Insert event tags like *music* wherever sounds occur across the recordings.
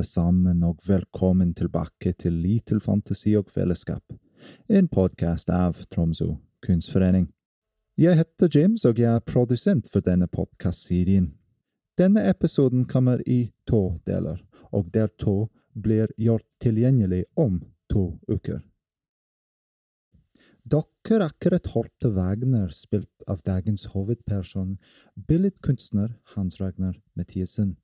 Alle sammen, og velkommen tilbake til Little Fantasi og Fellesskap, en podkast av Tromsø kunstforening. Jeg heter James, og jeg er produsent for denne podkastserien. Denne episoden kommer i to deler, og del to blir gjort tilgjengelig om to uker. Dere akkurat hørte Wagner spilt av dagens hovedperson, billedkunstner Hans Ragnar Mathiesen.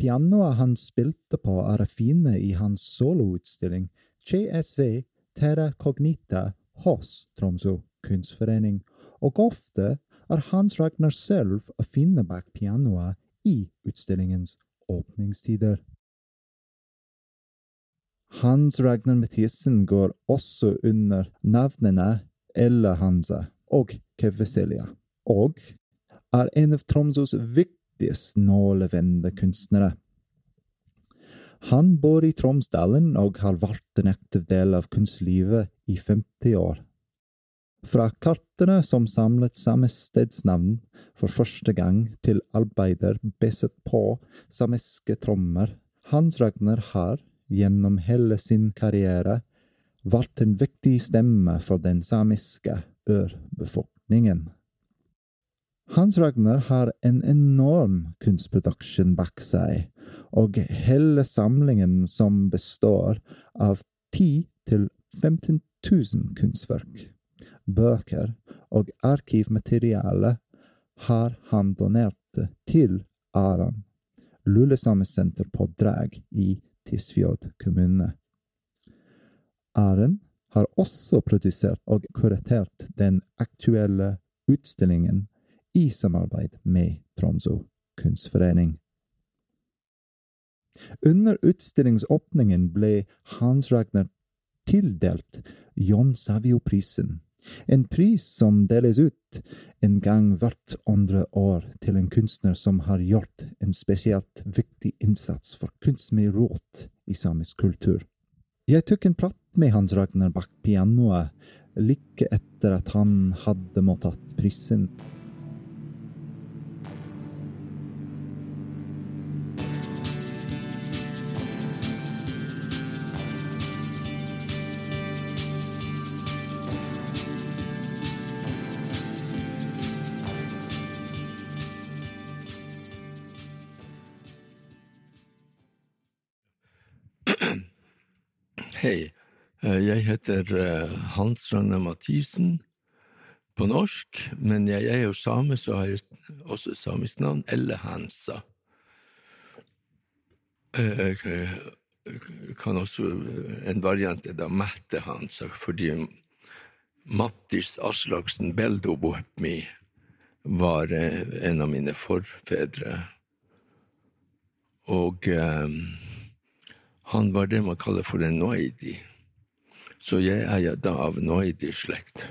Pianoet han spilte på, er fine i hans soloutstilling CSV Terra Cognita hos Tromsø kunstforening, og ofte er Hans Ragnar selv å finne bak pianoet i utstillingens åpningstider. Hans Ragnar Mathiesen går også under navnene Ella Hansa og Keveselia, og er en av Tromsøs viktigste nålevende kunstnere. Han bor i Tromsdalen og har vært en aktiv del av kunstlivet i 50 år. Fra kartene som samlet samme stedsnavn for første gang, til arbeider beset på samiske trommer, Hans Ragnar har, gjennom hele sin karriere, vært en viktig stemme for den samiske ørbefolkningen. Hans Ragnar har en enorm kunstproduksjon bak seg, og hele samlingen som består av 10 000-15 000 kunstverk, bøker og arkivmateriale, har han donert til Aran, Lulesamesenter på Drag i Tysfjord kommune. Aren har også produsert og kuratert den aktuelle utstillingen i samarbeid med Tromsø kunstforening. Under utstillingsåpningen ble Hans Ragnar tildelt John Savio-prisen, en pris som deles ut en gang hvert andre år til en kunstner som har gjort en spesielt viktig innsats for kunst med råd i samisk kultur. Jeg tok en prat med Hans Ragnar bak pianoet like etter at han hadde mottatt prisen. Hei, jeg heter Hans Ragnar Mathisen på norsk, men jeg er jo same, så har jeg også samisk navn, Elle Hansa. Jeg kan også en variant er da Mette Hansa, fordi Mattis Aslaksen Beldobohmi var en av mine forfedre, og han var det man kaller for en noidi, så jeg er da av noidi-slekt.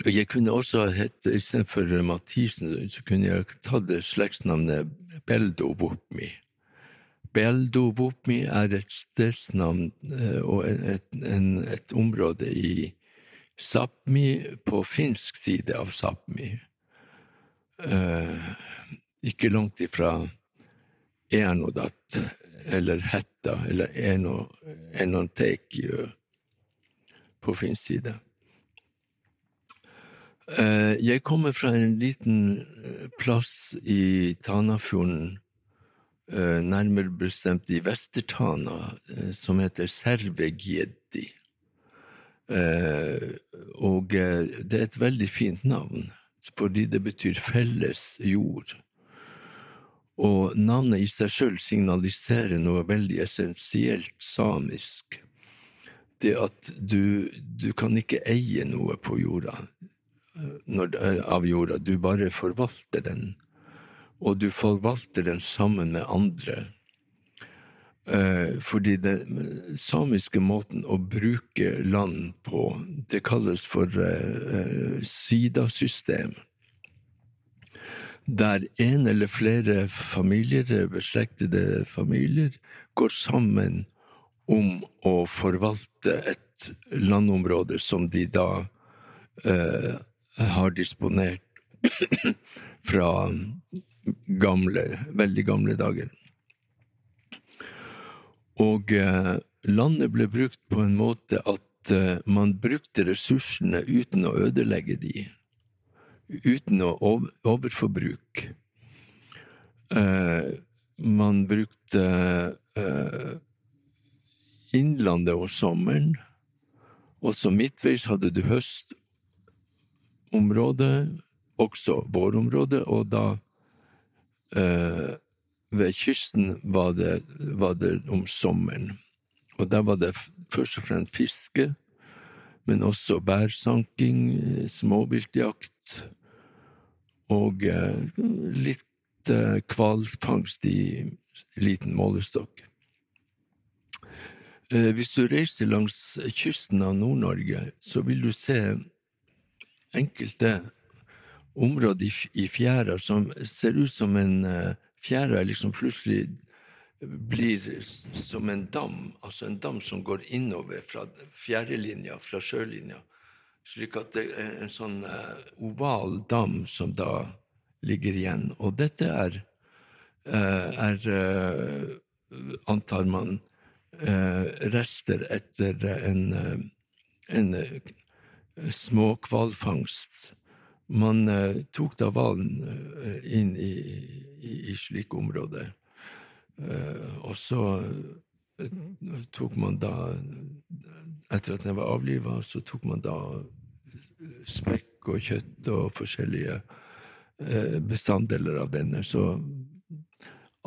Jeg kunne også hett, istedenfor Mathisen, så kunne jeg tatt slektsnavnet Beldovopmi. Beldovopmi er et stedsnavn og et, en, et område i Sápmi, på finsk side av Sápmi. Ikke langt ifra Enodat, eller Hetta, eller Eno, Enontekiö på finsk side. Jeg kommer fra en liten plass i Tanafjorden, nærmere bestemt i Vester-Tana, som heter Servegjeddi. Og det er et veldig fint navn, fordi det betyr felles jord. Og navnet i seg sjøl signaliserer noe veldig essensielt samisk. Det at du, du kan ikke eie noe på jorda, når, av jorda, du bare forvalter den. Og du forvalter den sammen med andre. Fordi den samiske måten å bruke land på, det kalles for sidasystem der en eller flere familier, beslektede familier, går sammen om å forvalte et landområde som de da eh, har disponert *clears throat* fra gamle, veldig gamle dager. Og eh, landet ble brukt på en måte at eh, man brukte ressursene uten å ødelegge de, uten å overforbruk. Eh, man brukte eh, Innlandet og sommeren. Også midtveis hadde du høstområdet, også vårområdet, og da eh, ved kysten var det, var det om sommeren. Og der var det først og fremst fiske, men også bærsanking, eh, småviltjakt og eh, litt eh, hvalfangst i liten målestokk. Eh, Hvis du reiser langs kysten av Nord-Norge, så vil du se enkelte områder i, fjæra som ser ut som en Fjæra liksom plutselig blir som en dam, altså en dam som går innover fra fjærelinja, fra sjølinja. Slik at det er en sånn eh, oval dam som da ligger igjen. Og dette er, eh, er eh, antar man, rester etter en, en småhvalfangst. Man tok da hvalen inn i, i, i slike områder. Og så tok man da, etter at den var avliva, så tok man da spekk og kjøtt og forskjellige eh, bestanddeler av denne. Så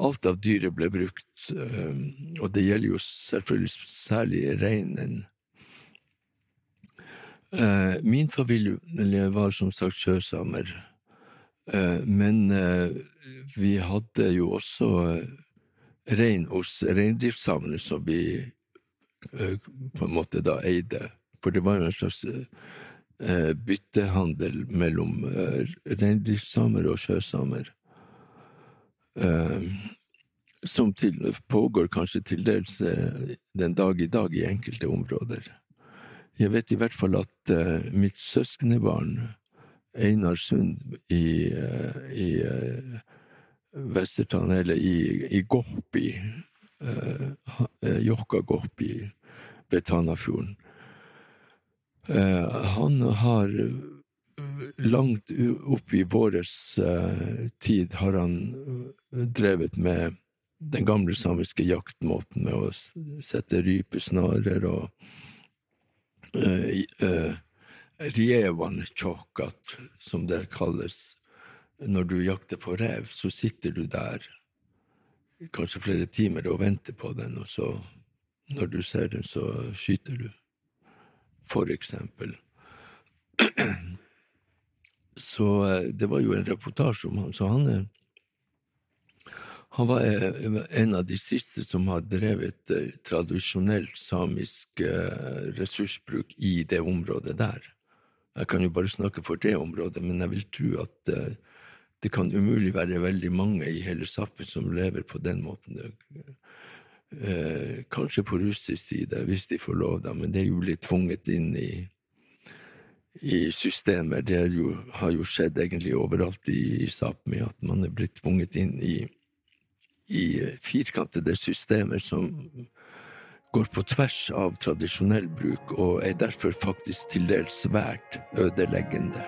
alt av dyret ble brukt, eh, og det gjelder jo selvfølgelig særlig reinen. Eh, min familie var som sagt sjøsamer, men vi hadde jo også rein hos reindriftssamene som vi på en måte da eide. For det var jo en slags byttehandel mellom eh, reindriftssamer og sjøsamer. Eh, som til, pågår kanskje til dels eh, den dag i dag i enkelte områder. Jeg vet i hvert fall at eh, mitt søskenbarn, Einar Sund i, eh, i eh, Vestertan, eller i, i Gohpi, eh, eh, Jokka-Gorpi ved Tanafjorden, eh, han har eh, langt opp i vår eh, tid har han eh, drevet med den gamle samiske jaktmåten med å sette rypesnarer og uh, eh, tjokkat, som det kalles. Når du jakter på rev, så sitter du der kanskje flere timer og venter på den, og så, når du ser den, så skyter du. For eksempel. *clears throat* Så eh, det var jo en reportasje om han, så han er han var eh, en av de siste som har drevet tradisjonell samisk eh, ressursbruk i det området der. Jeg kan jo bare snakke for det området, men jeg vil tro at eh, det kan umulig være veldig mange i hele Sápmi som lever på den måten. Eh, kanskje på russisk side, hvis de får lov, da, men det er jo blitt tvunget inn i, i systemer. Det jo, har jo skjedd egentlig overalt i, i Sápmi, at man er blitt tvunget inn i i firkantede systemer som går på tvers av tradisjonell bruk, og er derfor faktisk til dels svært ødeleggende.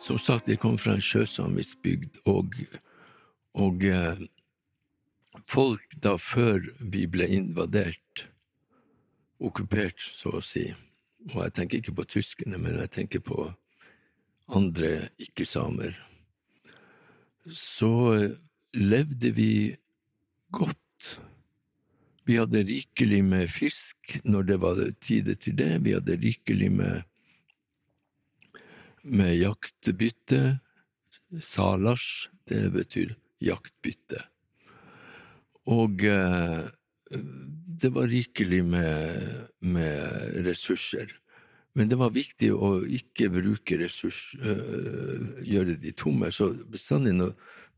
Som sagt, jeg kom fra en sjøsamisk bygd, og, og eh, folk da før vi ble invadert, okkupert, så å si. Og jeg tenker ikke på tyskerne, men jeg tenker på andre ikke-samer. Så levde vi godt. Vi hadde rikelig med fisk når det var tider til det. Vi hadde rikelig med, med jaktbytte. Salasj, det betyr jaktbytte. Og eh, det var rikelig med, med ressurser. Men det var viktig å ikke bruke ressurs, øh, gjøre de tomme. Så bestandig når,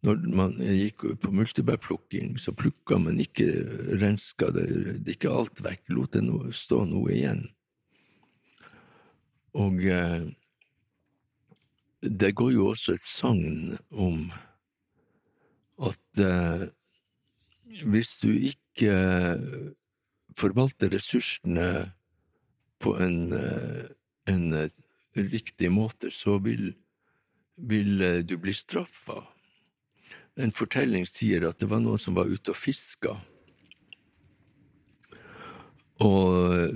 når man gikk på multebærplukking, så plukka man ikke renska det, det ikke alt vekk, lot det no, stå noe igjen. Og eh, det går jo også et sagn om at eh, hvis du ikke forvalter ressursene på en, eh, en eh, riktig måte, så vil, vil eh, du bli straffa en fortelling sier at det var noen som var ute og fiska. Og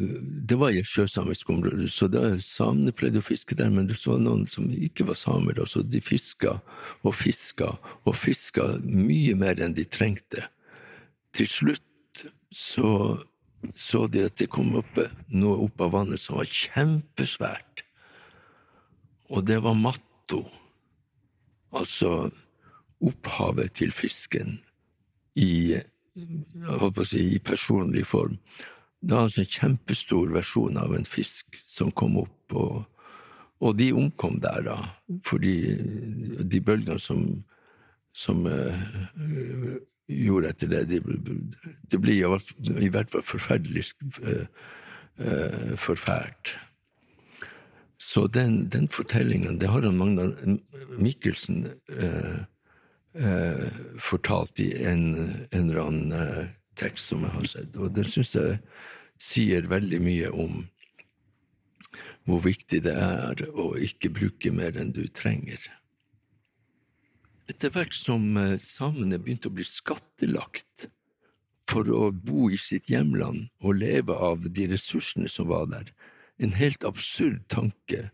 det var i et sjøsamisk område, så da samene pleide å fiske der, men det var noen som ikke var samer, så de fiska og fiska og fiska mye mer enn de trengte. Til slutt så så de at det kom opp noe opp av vannet som var kjempesvært, og det var matto. Altså opphavet til fisken i, si, i personlig form. Det var altså en kjempestor versjon av en fisk som kom opp, og, og de omkom der, da, fordi de bølgene som, som uh, gjorde etter det, det, de blir i hvert fall forferdelig uh, uh, forfært. Så den, den fortellingen, det har han Magnar Mikkelsen eh, fortalt i en, en, eller annen tekst som jeg har sett. Og det syns jeg sier veldig mye om hvor viktig det er å ikke bruke mer enn du trenger. Etter hvert som eh, samene begynte å bli skattelagt for å bo i sitt hjemland og leve av de ressursene som var der, en helt absurd tanke.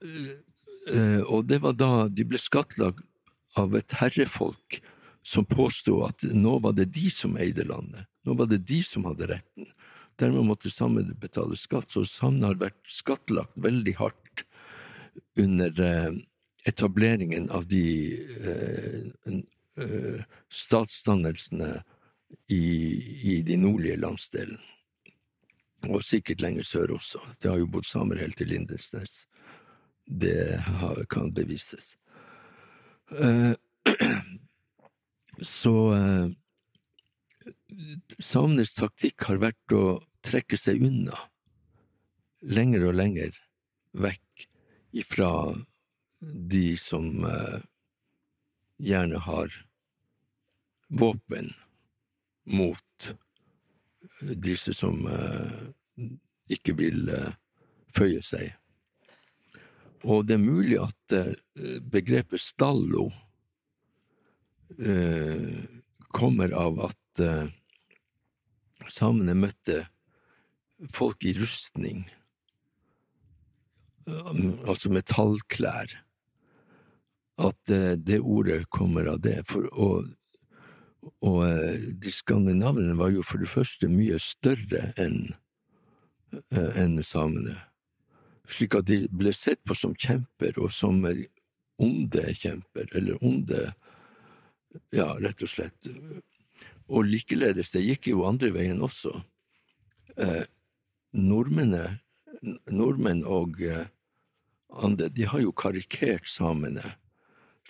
Eh, og det var da de ble skattlagt av et herrefolk som påsto at nå var det de som eide landet, nå var det de som hadde retten. Dermed måtte samene betale skatt, så samene har vært skattlagt veldig hardt under eh, etableringen av de eh, eh, statsdannelsene i, i de nordlige landsdelene. Og sikkert lenger sør også. Det har jo bodd samer helt til Lindesnes. Det kan bevises. *clears throat* Så eh, samenes taktikk har vært å trekke seg unna lenger og lenger vekk ifra de som eh, gjerne har våpen mot disse som ikke vil føye seg. Og det er mulig at eh, begrepet stallo eh, kommer av at eh, samene møtte folk i rustning, altså metallklær. At det ordet kommer av det. For, og, og de skandinavene var jo for det første mye større enn en samene slik at de ble sett på som kjemper, og som onde kjemper, eller onde Ja, rett og slett. Og likeledes, det gikk jo andre veien også. Eh, nordmennene, nordmenn og eh, andre, de har jo karikert samene,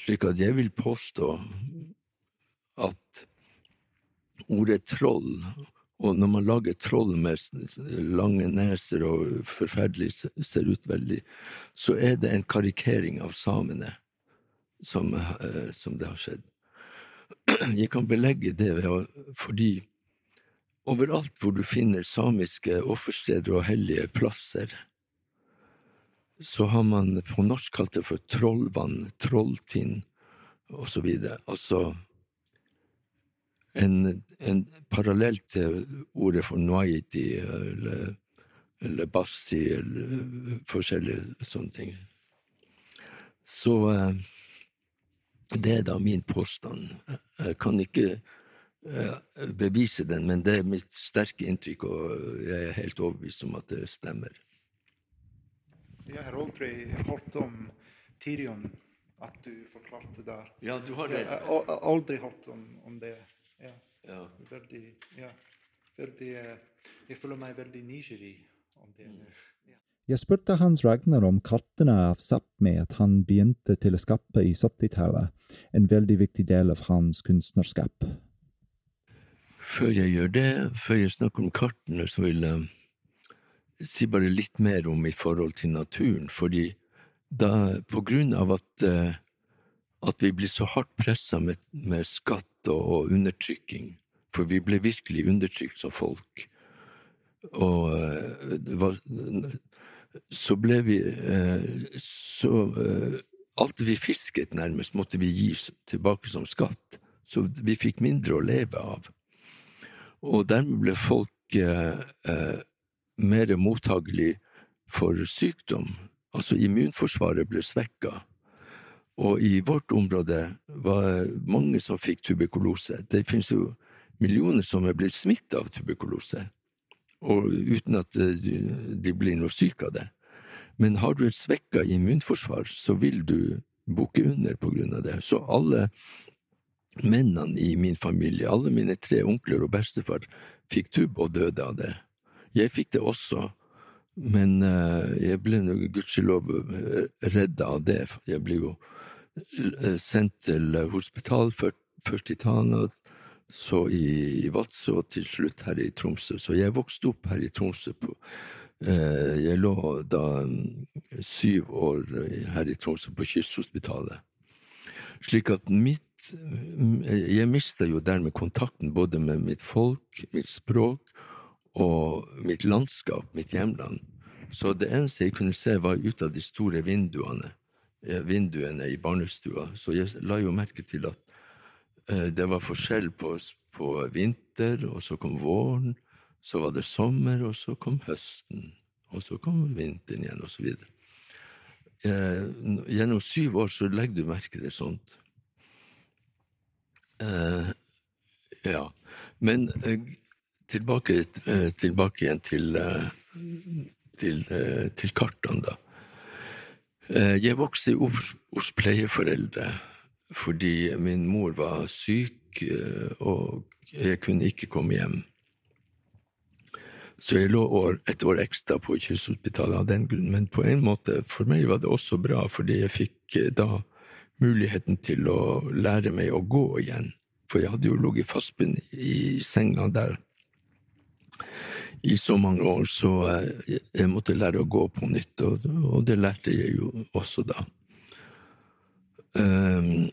slik at jeg vil påstå at ordet troll og når man lager troll med lange neser og forferdelig ser ut veldig, så er det en karikering av samene som, eh, som det har skjedd. *clears throat* Jeg kan belegge det fordi overalt hvor du finner samiske offersteder og hellige plasser, så har man på norsk kalt det for trollvann, trolltind osv. Altså en, en parallell til ordet for noaiti eller, eller bassi eller forskjellige sånne ting. Så eh, det er da min påstand. Jeg kan ikke eh, bevise den, men det er mitt sterke inntrykk, og jeg er helt overbevist om at det stemmer. Jeg har aldri hørt om Tirion, at du forklarte der. Ja, du har det. Jeg har aldri hørt om, om det. Ja. ja. Veldig, ja. Veldig, eh, jeg føler meg veldig nysgjerrig om det. Mm. Jeg spurte Hans Ragnar om kartene av Sápmi han begynte til å skape i 70-tallet, en veldig viktig del av hans kunstnerskap. Før jeg gjør det, før jeg snakker om kartene, så vil jeg si bare litt mer om i forhold til naturen, fordi da, på grunn av at, eh, at vi blir så hardt pressa med, med, skatt og, og, undertrykking, for vi ble virkelig undertrykt som folk, og eh, det var så ble vi eh, Så alt vi fisket, nærmest, måtte vi gi tilbake som skatt. Så vi fikk mindre å leve av. Og dermed ble folk eh, eh, mer mottagelig for sykdom. Altså immunforsvaret ble svekka. Og i vårt område var det mange som fikk tuberkulose. Det finnes jo millioner som er blitt smitta av tuberkulose, og uten at eh, de blir noe syke av det. Men har du et svekka immunforsvar, så vil du bukke under på grunn av det. Så alle mennene i min familie, alle mine tre onkler og bestefar, fikk tubb og døde av det. Jeg fikk det også, men uh, jeg ble gudskjelov eh, redda av det. Jeg ble jo sendt til hospital, først i Tana, så i Vadsø og til slutt her i Tromsø. Så jeg vokste opp her i Tromsø. på eh, Jeg lå da um, syv år her i Tromsø på Kysthospitalet. Slik at mitt Jeg mista jo dermed kontakten både med mitt folk, mitt språk og mitt landskap, mitt hjemland. Så det eneste jeg kunne se, var ut av de store vinduene, eh, vinduene i barnestua. Så jeg la jo merke til at eh, det var forskjell på, på vinter, og så kom våren, så var det sommer, og så kom høsten, og så kom vinteren igjen, og så videre eh, gjennom syv år så legger du merke til sånt. Eh, ja. Men eh, tilbake, eh, tilbake, igjen til, eh, til, eh, til kartene, da. Eh, jeg vokste opp hos pleieforeldre fordi min mor var syk, og jeg kunne ikke komme hjem. Så jeg lå år, et år ekstra på Kysthospitalet av den grunn. Men på en måte, for meg var det også bra, fordi jeg fikk eh, da muligheten til å lære meg å gå igjen. For jeg hadde jo ligget fastbundet i senga der i så mange år, så eh, jeg måtte lære å gå på nytt, og det lærte jeg jo også da. Um,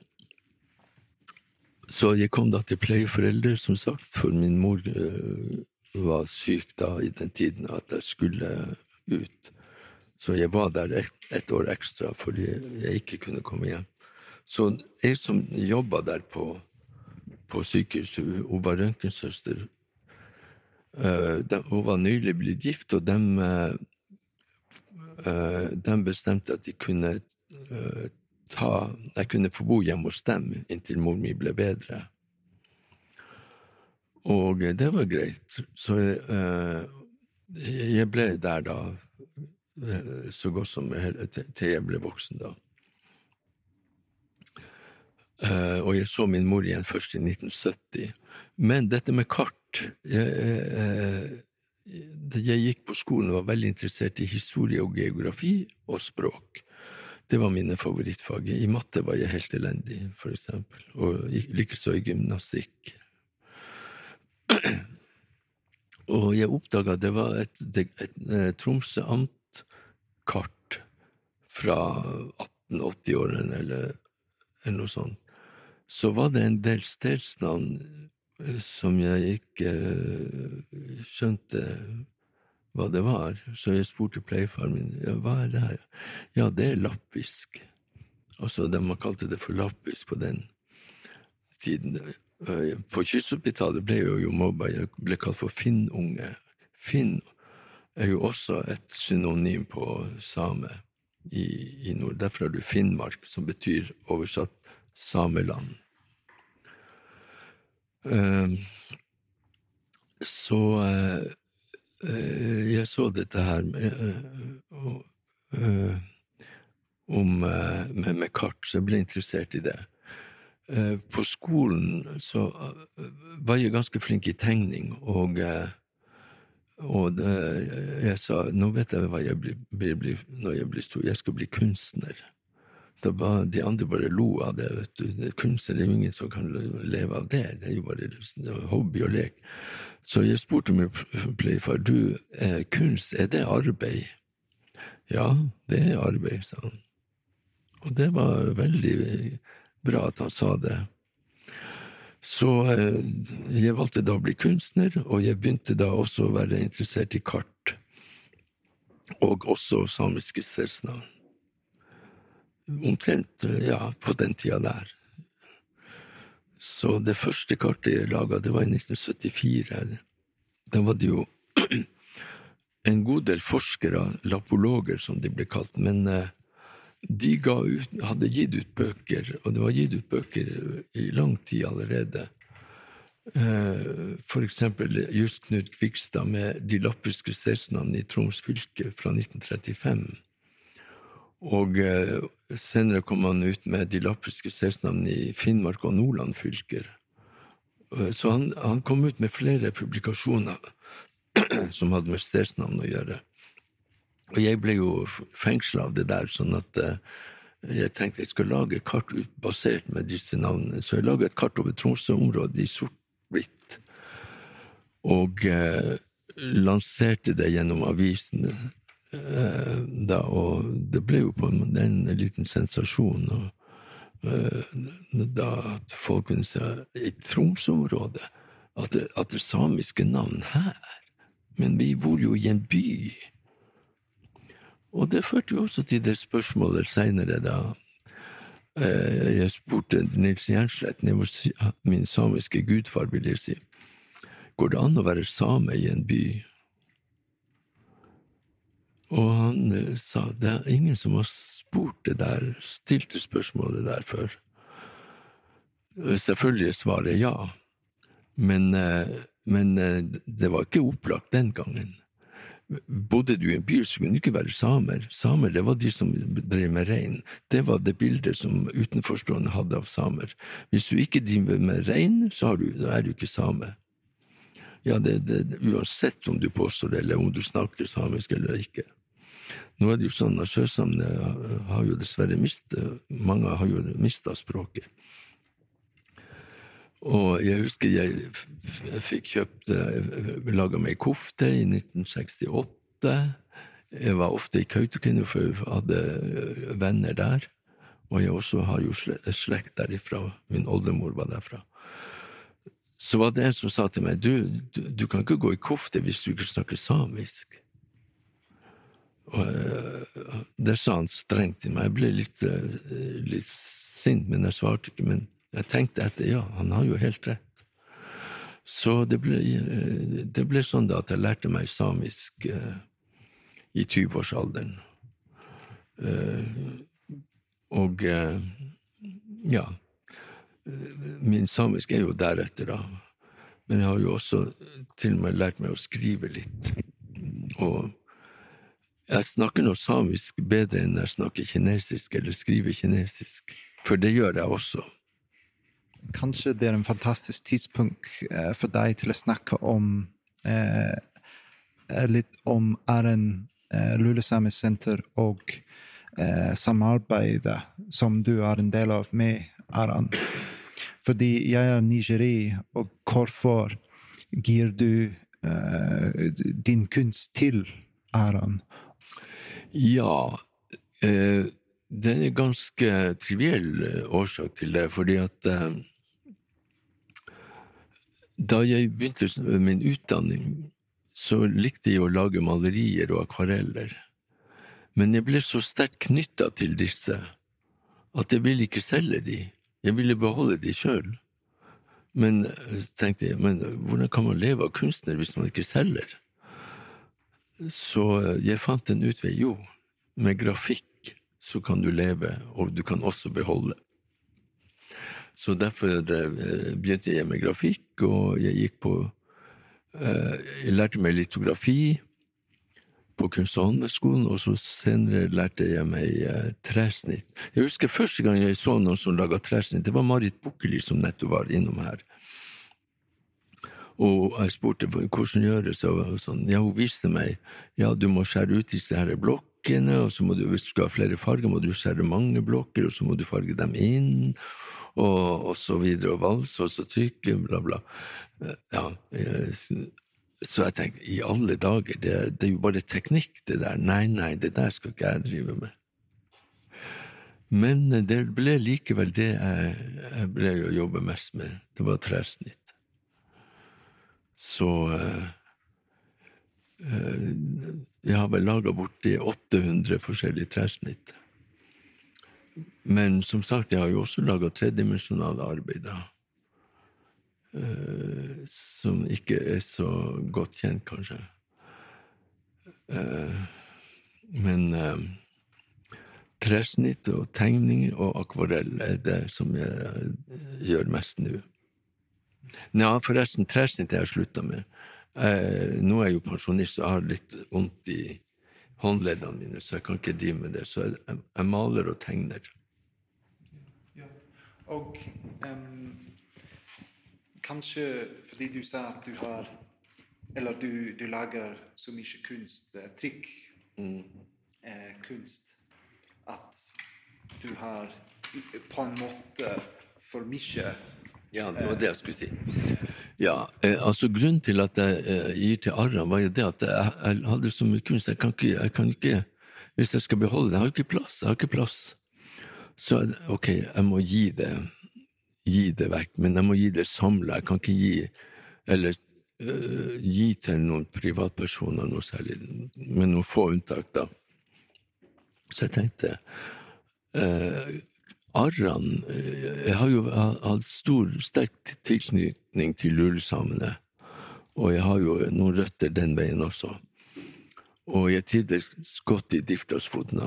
så jeg kom da til pleieforeldre, som sagt, for min mor uh, var syk da i den tiden at jeg skulle ut. Så jeg var der et, et år ekstra fordi jeg ikke kunne komme hjem. Så jeg som jobba der på, på sykehuset, hun var røntgensøster. Uh, hun var nylig blitt gift, og de, uh, de bestemte at de kunne ta Jeg kunne få bo hjemme hos dem inntil mor mi ble bedre. Og det var greit. Så eh, jeg ble der da eh, så godt som til jeg ble voksen, da. Og jeg så min mor igjen først i 1970. Men dette med kart jeg, jeg, jeg, gikk på skolen og var veldig interessert i historie og geografi og språk. Det var mine favorittfag. I matte var jeg helt elendig, for eksempel. Og likeså i gymnastikk. *clears throat* Og jeg oppdaga det var et, et, et, et Tromsø amt-kart fra 1880-årene eller, eller, noe sånt. Så var det en del stedsnavn eh, som jeg ikke uh, skjønte hva det var, så jeg spurte pleiefaren min ja, hva er det her. Ja, det er lappisk. Altså, de kalte det for lappisk på den tiden. Eh, på Kysthospitalet ble jeg jo mobba, jeg ble kalt for Finn-unge. Finn er jo også et synonym på same i, i nord. Derfor har du Finnmark, som betyr oversatt sameland. Uh, så uh, jeg så dette her med, om, med, med kart, så jeg ble interessert i det. Eh, på skolen så eh, var jeg ganske flink i tegning, og, eh, Og det, jeg sa nå vet jeg hva jeg blir, blir, når jeg blir stor, jeg skal bli kunstner. Da ba, de andre bare lo av det. vet du. Kunstner er jo ingen som kan leve av det, det er jo bare hobby og lek. Så jeg spurte min pleiefar du, eh, kunst, er det arbeid? Ja, det er arbeid, sa han. Og det var veldig bra at han sa det. Så eh, jeg valgte da å bli kunstner, og jeg begynte da også å være interessert i kart. Og også samiske stedsnavn. Omtrent, ja, på den tida der. Så det første kartet jeg laga, det var i 1974. Da var det jo *clears throat* en god del forskere, lapologer som de ble kalt, men eh, de ut, hadde gitt ut bøker, og det var gitt ut bøker i lang tid allerede. Eh, for eksempel Just Knut Kvikstad med De lappiske stedsnavn i Troms fylke fra 1935. Og eh, senere kom han ut med De lappiske stedsnavnene i Finnmark og Nordland fylker. Eh, så han, han kom ut med flere publikasjoner *clears throat* som hadde med stedsnavn å gjøre. Og jeg ble jo fengsla av det der, sånn at uh, jeg tenkte jeg skulle lage kart basert med disse navnene. Så jeg laga et kart over Tromsø-området i sort-hvitt. Og eh, lanserte det gjennom avisene. Uh, da, og det ble jo på en, en liten sensasjon. Og, da at folk kunne si i Tromsø-området at, at det samiske navn her. Men vi bor jo i en by. Og det førte jo også til det spørsmålet seinere, da eh, jeg spurte Nils Jernslett, min samiske gudfar, vil jeg si, går det an å være same i en by? Og han eh, sa det er ingen som har spurt det der, stilt det spørsmålet der før. Selvfølgelig er svaret ja, men, eh, men det var ikke opplagt den gangen. Bodde du i en by, så kunne du ikke være samer. Samer, det var de som drev med rein. Det var det bildet som utenforstående hadde av samer. Hvis du ikke driver med rein, så du, er du ikke same. Ja, det, det, uansett om du påstår det, eller om du snakker samisk eller ikke. Nå er det jo sånn at sjøsamene har jo dessverre mistet Mange har jo mista språket. Og jeg husker jeg fikk kjøpt Laga meg kofte i 1968. Jeg var ofte i Kautokeino, for jeg hadde eh, venner der. Og jeg også har jo slekt derifra. Min oldemor var derfra. Så var det en som sa til meg du, du, du kan ikke gå i kofte hvis du ikke snakker samisk. Og der det sa han strengt til meg. Jeg ble litt, eh, litt sint, men jeg svarte ikke. men jeg tenkte etter, ja, han har jo helt rett. Så det ble, det ble sånn da at jeg lærte meg samisk eh, i 20-årsalderen. Eh, og eh, ja, min samisk er jo deretter, da. Men jeg har jo også til og med lært meg å skrive litt. Og jeg snakker nå samisk bedre enn jeg snakker kinesisk eller skriver kinesisk. For det gjør jeg også kanskje det er en fantastisk tidspunkt eh, for deg til å snakke om eh, eh litt om RN eh, Lulesamisk senter og eh, samarbeidet som du er en del av med Aran. Fordi jeg er nigeri, og hvorfor gir du eh, din kunst til Aran? Ja, eh, det er en ganske triviell årsak til det, fordi at da jeg begynte min utdanning, så likte jeg å lage malerier og akvareller. Men jeg ble så sterkt knytta til disse at jeg ville ikke selge de. Jeg ville beholde de sjøl. Men eh, tenkte jeg, men hvordan kan man leve av kunstner hvis man ikke selger? Så eh, jeg fant en utvei. Jo, med grafikk så kan du leve, og du kan også beholde. Så derfor eh, begynte jeg med grafikk, og jeg gikk på eh, Jeg lærte meg litografi på Kunst- og håndverksskolen, og så senere lærte jeg meg tresnitt. Jeg husker første gang jeg så noen som laga tresnitt, det var Marit Bukkeli som nettopp var innom her. Og jeg spurte hvordan gjøres og sånn. Ja, hun viste meg ja, du må skjære ut disse her blokkene, og så må du, hvis du skal ha flere farger, må du skjære mange blokker, og så må du farge dem inn, og, og så videre, og valse, og så tykke, bla, bla. Ja, så jeg tenkte, i alle dager, det, det er jo bare teknikk, det der. Nei, nei, det der skal ikke jeg drive med. Men det ble likevel det jeg, jeg ble å jobbe mest med. Det var tresnitt. Så uh, uh, Jeg har vel laga borti 800 forskjellige tresnitt. Men som sagt, jeg har jo også laga tredimensjonale arbeider. Uh, som ikke er så godt kjent, kanskje. men tresnitt og tegning og akvarell er det som jeg gjør mest nå. Ja, forresten, har jeg slutta med. Eh, nå er jeg jo pensjonist og har litt vondt i håndleddene mine, så jeg kan ikke drive med det. Så jeg, jeg maler og tegner. Ja. Og um, kanskje fordi du sa at du har Eller du, du lager så mye kunst, trykk, trikk, mm. eh, kunst at du har på en måte for mye Ja, det var det jeg skulle si. Ja, eh, altså Grunnen til at jeg eh, gir til Arran, var jo det at jeg, jeg hadde så mye kunst. Jeg kan, ikke, jeg kan ikke Hvis jeg skal beholde det, jeg har ikke plass. Jeg har ikke plass. Så ok, jeg må gi det, gi det vekk, men jeg må gi det samla. Jeg kan ikke gi eller uh, gi til noen privatpersoner noe særlig, med noen få unntak, da. Så jeg tenkte eh, Arran eh, Jeg har jo hatt stor, sterk tilknytning til lulesamene. Og jeg har jo noen røtter den veien også. Og jeg trivdes godt i Diftasfoten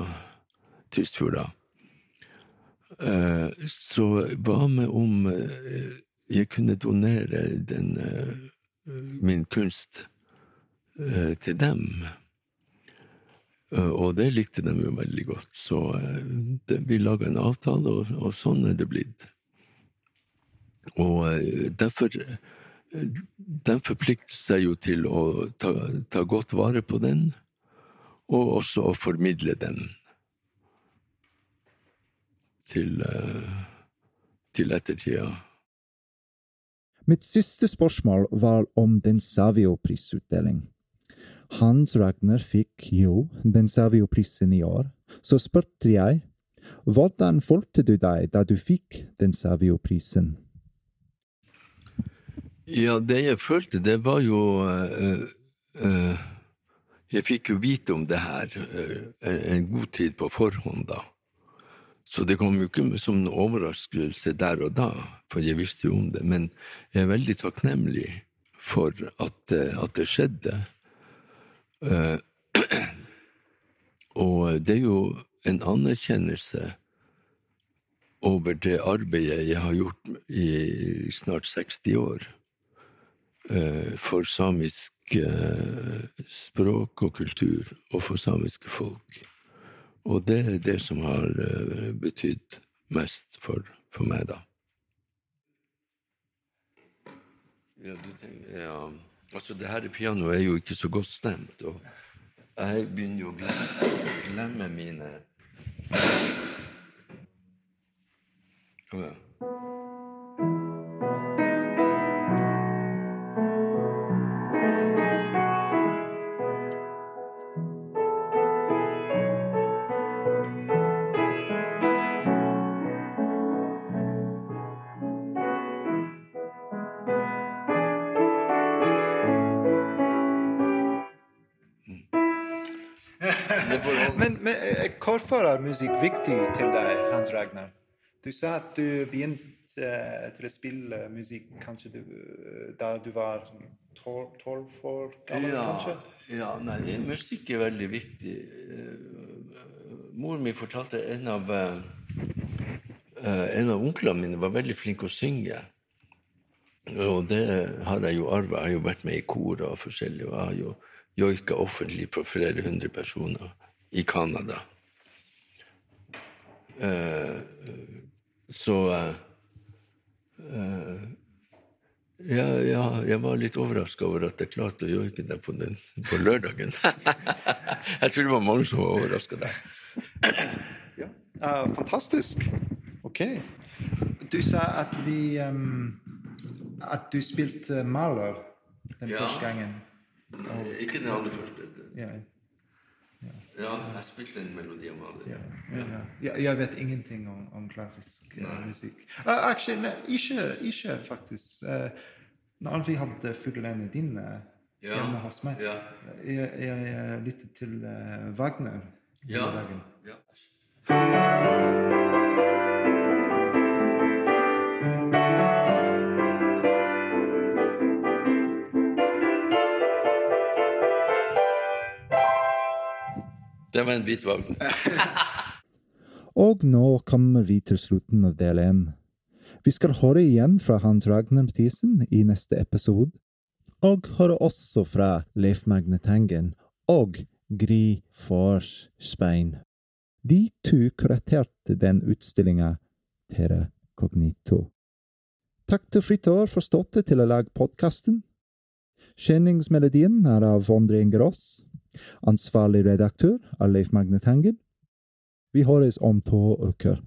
Tystfjorda. Eh, så hva med om eh, jeg kunne donere den, min kunst til dem? Eh, og det likte de jo veldig godt. Så eh, det, vi laga en avtale, og, og, sånn er det blitt. Og eh, derfor De forplikter seg jo til å ta, ta, godt vare på den, og også å formidle den til, til ettertida. Mitt siste spørsmål var om den Savio-prisutdeling. Hans Ragnar fikk jo den Savio-prisen i år, så spurte jeg hvordan følte du deg da du fikk den Savio-prisen? Ja, det jeg følte, det var jo uh, uh, Jeg fikk jo vite om det her uh, en god tid på forhånd, da. Så det kom jo ikke som en overraskelse der og da, for jeg visste jo om det. Men jeg er veldig takknemlig for at, at det skjedde. Eh, *clears throat* og det er jo en anerkjennelse over det arbeidet jeg har gjort i snart 60 år eh, for samisk eh, språk og kultur og for samiske folk. Og det er det som har betydd mest for, for meg, da. Ja, du tenker, ja. Altså, det her pianoet er jo ikke så godt stemt, og jeg begynner jo å glemme, mine oh, ja. Hvorfor er musikk viktig til deg, Hans Ragnar? Du sa at du begynte uh, til å spille musikk kanskje du, da du var tolv år gammel? Ja, kanskje? ja nei, musikk er veldig viktig. Uh, mor mi fortalte en av uh, en av onklene mine var veldig flink å synge. Og det har jeg jo arva. Jeg har jo vært med i kor og forskjellig, og jeg har jo joika offentlig for flere hundre personer i Canada. Eh, så eh, Ja, ja, jeg var litt overraska over at jeg klarte å joike det på, den, på lørdagen. *laughs* jeg tror det var mange som var overraska der. Ja. uh, fantastisk. Ok. Du sa at vi um, At du spilte Mahler den Ja. første gangen. Ikke den aller første. Ja, Ja, jeg spilte en melodi om Mahler. ja, ja. ja. Jeg vet ingenting om, om klassisk uh, musikk. Uh, actually, ne, ikke, ikke faktisk. Uh, når vi hadde fuglene dine Ja. hjemme hos meg, Ja. jeg, jeg, jeg lyttet til Wagner hele Ja. dagen. ja. Det var en hvit vogn. *laughs* Og nå kommer vi til slutten av del én. Vi skal høre igjen fra Hans Ragnar Mathisen i neste episode, og høre også fra Leif Magne Tangen og Gry Fors Spein. De to kuraterte den utstillinga Terra Cognito. Takk til Fritt År for støtte til å lage podkasten. Kjenningsmelodien er av André Ingerås. Ansvarlig redaktør er Leif Magne Tangen. Vi høres om to uker.